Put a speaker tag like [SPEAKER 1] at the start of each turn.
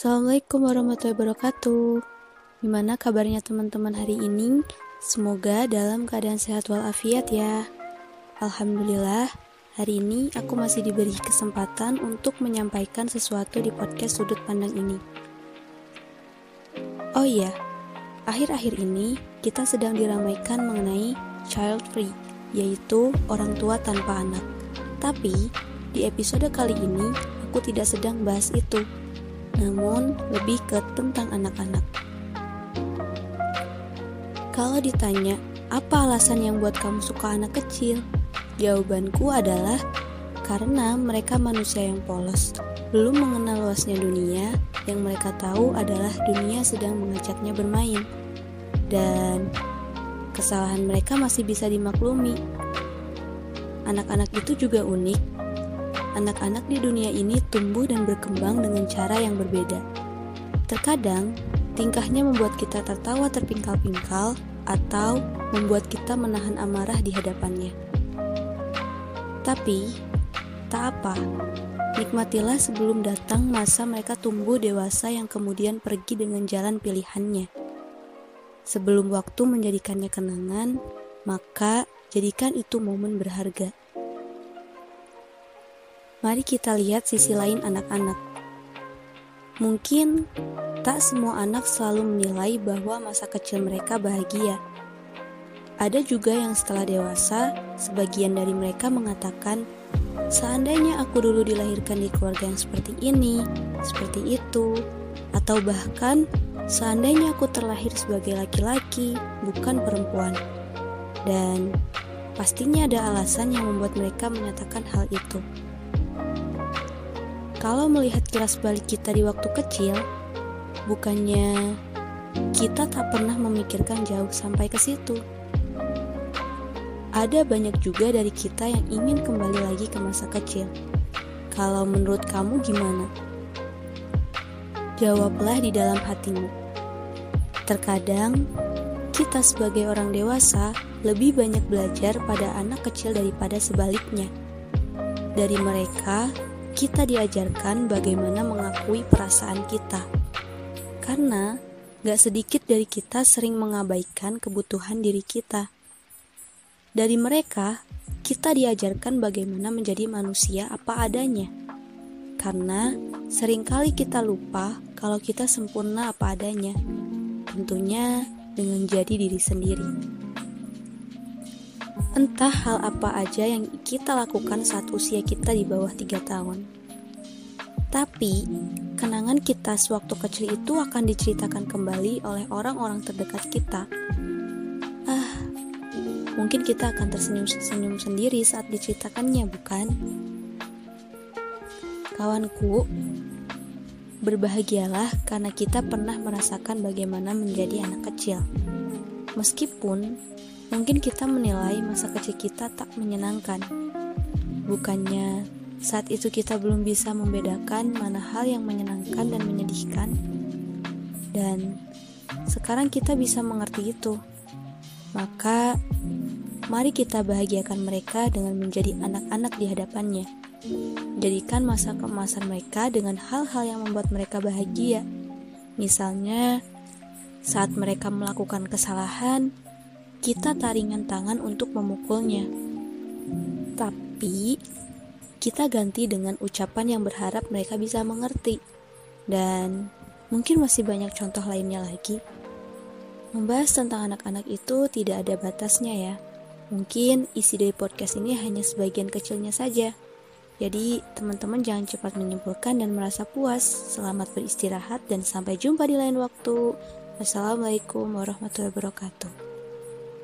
[SPEAKER 1] Assalamualaikum warahmatullahi wabarakatuh. Gimana kabarnya teman-teman hari ini? Semoga dalam keadaan sehat walafiat ya. Alhamdulillah, hari ini aku masih diberi kesempatan untuk menyampaikan sesuatu di podcast sudut pandang ini. Oh iya, akhir-akhir ini kita sedang diramaikan mengenai child free, yaitu orang tua tanpa anak. Tapi, di episode kali ini aku tidak sedang bahas itu namun lebih ke tentang anak-anak. Kalau ditanya, apa alasan yang buat kamu suka anak kecil? Jawabanku adalah karena mereka manusia yang polos, belum mengenal luasnya dunia, yang mereka tahu adalah dunia sedang mengajaknya bermain. Dan kesalahan mereka masih bisa dimaklumi. Anak-anak itu juga unik anak-anak di dunia ini tumbuh dan berkembang dengan cara yang berbeda. Terkadang, tingkahnya membuat kita tertawa terpingkal-pingkal atau membuat kita menahan amarah di hadapannya. Tapi, tak apa. Nikmatilah sebelum datang masa mereka tumbuh dewasa yang kemudian pergi dengan jalan pilihannya. Sebelum waktu menjadikannya kenangan, maka jadikan itu momen berharga. Mari kita lihat sisi lain anak-anak. Mungkin tak semua anak selalu menilai bahwa masa kecil mereka bahagia. Ada juga yang setelah dewasa, sebagian dari mereka mengatakan, "Seandainya aku dulu dilahirkan di keluarga yang seperti ini, seperti itu, atau bahkan seandainya aku terlahir sebagai laki-laki, bukan perempuan." Dan pastinya ada alasan yang membuat mereka menyatakan hal itu. Kalau melihat kilas balik kita di waktu kecil, bukannya kita tak pernah memikirkan jauh sampai ke situ. Ada banyak juga dari kita yang ingin kembali lagi ke masa kecil. Kalau menurut kamu gimana? Jawablah di dalam hatimu. Terkadang, kita sebagai orang dewasa lebih banyak belajar pada anak kecil daripada sebaliknya. Dari mereka, kita diajarkan bagaimana mengakui perasaan kita. Karena gak sedikit dari kita sering mengabaikan kebutuhan diri kita. Dari mereka, kita diajarkan bagaimana menjadi manusia apa adanya. Karena sering kali kita lupa kalau kita sempurna apa adanya. Tentunya dengan jadi diri sendiri. Entah hal apa aja yang kita lakukan saat usia kita di bawah tiga tahun. Tapi, kenangan kita sewaktu kecil itu akan diceritakan kembali oleh orang-orang terdekat kita. Ah, mungkin kita akan tersenyum-senyum sendiri saat diceritakannya, bukan? Kawanku, berbahagialah karena kita pernah merasakan bagaimana menjadi anak kecil. Meskipun Mungkin kita menilai masa kecil kita tak menyenangkan. Bukannya saat itu kita belum bisa membedakan mana hal yang menyenangkan dan menyedihkan. Dan sekarang kita bisa mengerti itu. Maka mari kita bahagiakan mereka dengan menjadi anak-anak di hadapannya. Jadikan masa keemasan mereka dengan hal-hal yang membuat mereka bahagia. Misalnya, saat mereka melakukan kesalahan, kita taringan tangan untuk memukulnya. Tapi, kita ganti dengan ucapan yang berharap mereka bisa mengerti. Dan mungkin masih banyak contoh lainnya lagi. Membahas tentang anak-anak itu tidak ada batasnya ya. Mungkin isi dari podcast ini hanya sebagian kecilnya saja. Jadi, teman-teman jangan cepat menyimpulkan dan merasa puas. Selamat beristirahat dan sampai jumpa di lain waktu. Wassalamualaikum warahmatullahi wabarakatuh.